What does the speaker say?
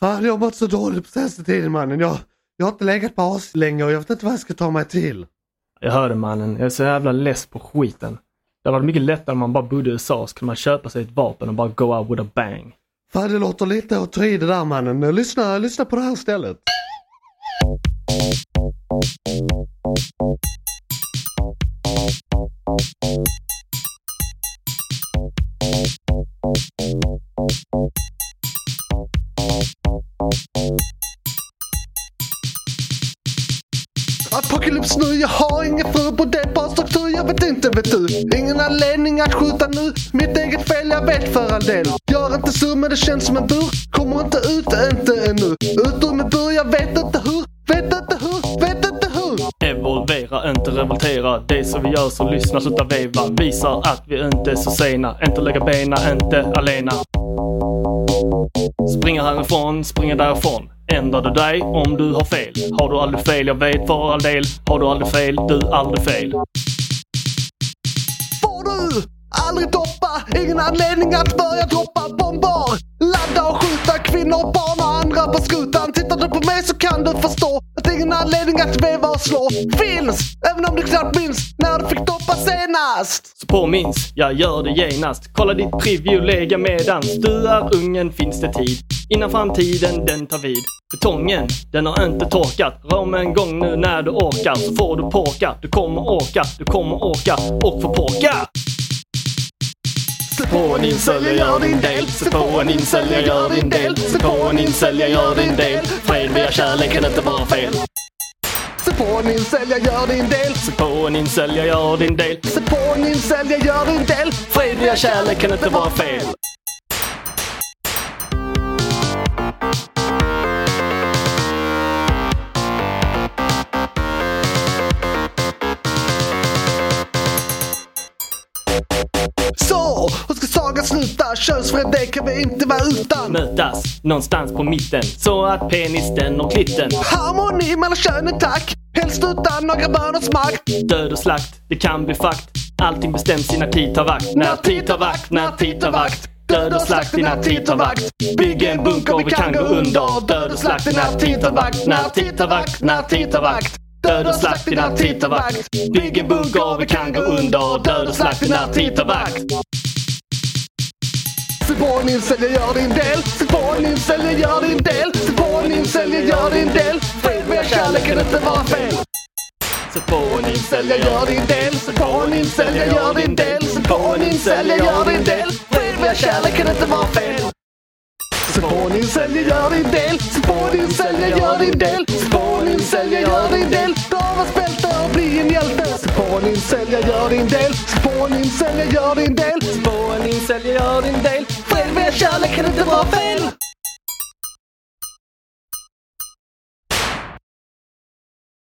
Fan jag har mått så dåligt på senaste tiden mannen. Jag, jag har inte legat på as länge och jag vet inte vad jag ska ta mig till. Jag hörde mannen, jag är så jävla less på skiten. Det var mycket lättare om man bara bodde i USA så kunde man köpa sig ett vapen och bara go out with a bang. Fan det låter lite att ta i det där mannen. Lyssna, lyssna på det här stället. Apocalypse nu, jag har ingen fru på det par struktur, jag vet inte vet du. Ingen anledning att skjuta nu, mitt eget fel jag vet för all del. Gör inte sur, men det känns som en bur, kommer inte ut, inte ännu. Ut ur min bur, jag vet inte hur, vet inte hur, vet inte hur. Evolvera, inte revoltera. Det som vi gör så lyssna, sluta veva. Visar att vi inte är så sena. Inte lägga bena, inte alena. Springa härifrån, springa därifrån. Ändrar du dig om du har fel? Har du aldrig fel? Jag vet för all del. Har du aldrig fel? Du aldrig fel. Får du aldrig doppa, ingen anledning att börja droppa bomber. Ladda och skjuta kvinnor, barn och andra på skutan. Tittar du på mig så kan du förstå att ingen anledning att veva och slå finns. Även om du knappt minns när du fick doppa senast. Så påminns, jag gör det genast. Kolla ditt privilegia medans du är ungen finns det tid. Innan framtiden den tar vid. Betongen, den har inte torkat. Rör mig en gång nu när du orkar så får du porka. Du kommer åka, du kommer åka och få porka. Sätt på en incel, jag gör din del. Sätt på en incel, jag gör din del. Sätt på en incel, jag gör din del. Fred via kärlek kan inte vara fel. Sätt på en incel, jag gör din del. Sätt på en incel, jag gör din del. Sätt på en incel, jag gör din del. Fred via kärlek kan inte vara fel. Hur ska sagan sluta? Könsfred, kan vi inte vara utan. Mötas någonstans på mitten så att penis den och klitten. Harmoni mellan könen, tack. Helst utan några böners makt. Död och slakt, det kan bli fakt. Allting bestäms i när tid tar vakt. När tid tar vakt, när tid tar vakt. Död och slakt i när tid tar vakt. Bygg en bunker vi kan gå under. Död och slakt i när tid tar vakt. När tid tar vakt, när tid tar vakt. Död och slakt i när tid tar vakt. Bygg en bunker vi kan gå under. Död och slakt i när tid tar vakt. Sätt på en incel, gör din del. Sätt på en incel, gör din del. Sätt på en incel, gör din del. Fel med kärlek kan inte vara fel. Sätt på en incel, gör din del. Sätt på en incel, gör din del. Sätt på en incel, gör din del. Fel med kärlek kan inte vara fel. Sätt på en incel, gör din del. Sätt på en incel, gör din del. Sälja gör din del. Spåning, sälja, en gör din del. Spåning, sälja, en gör din del. Själv via kärlek kan inte vara fel.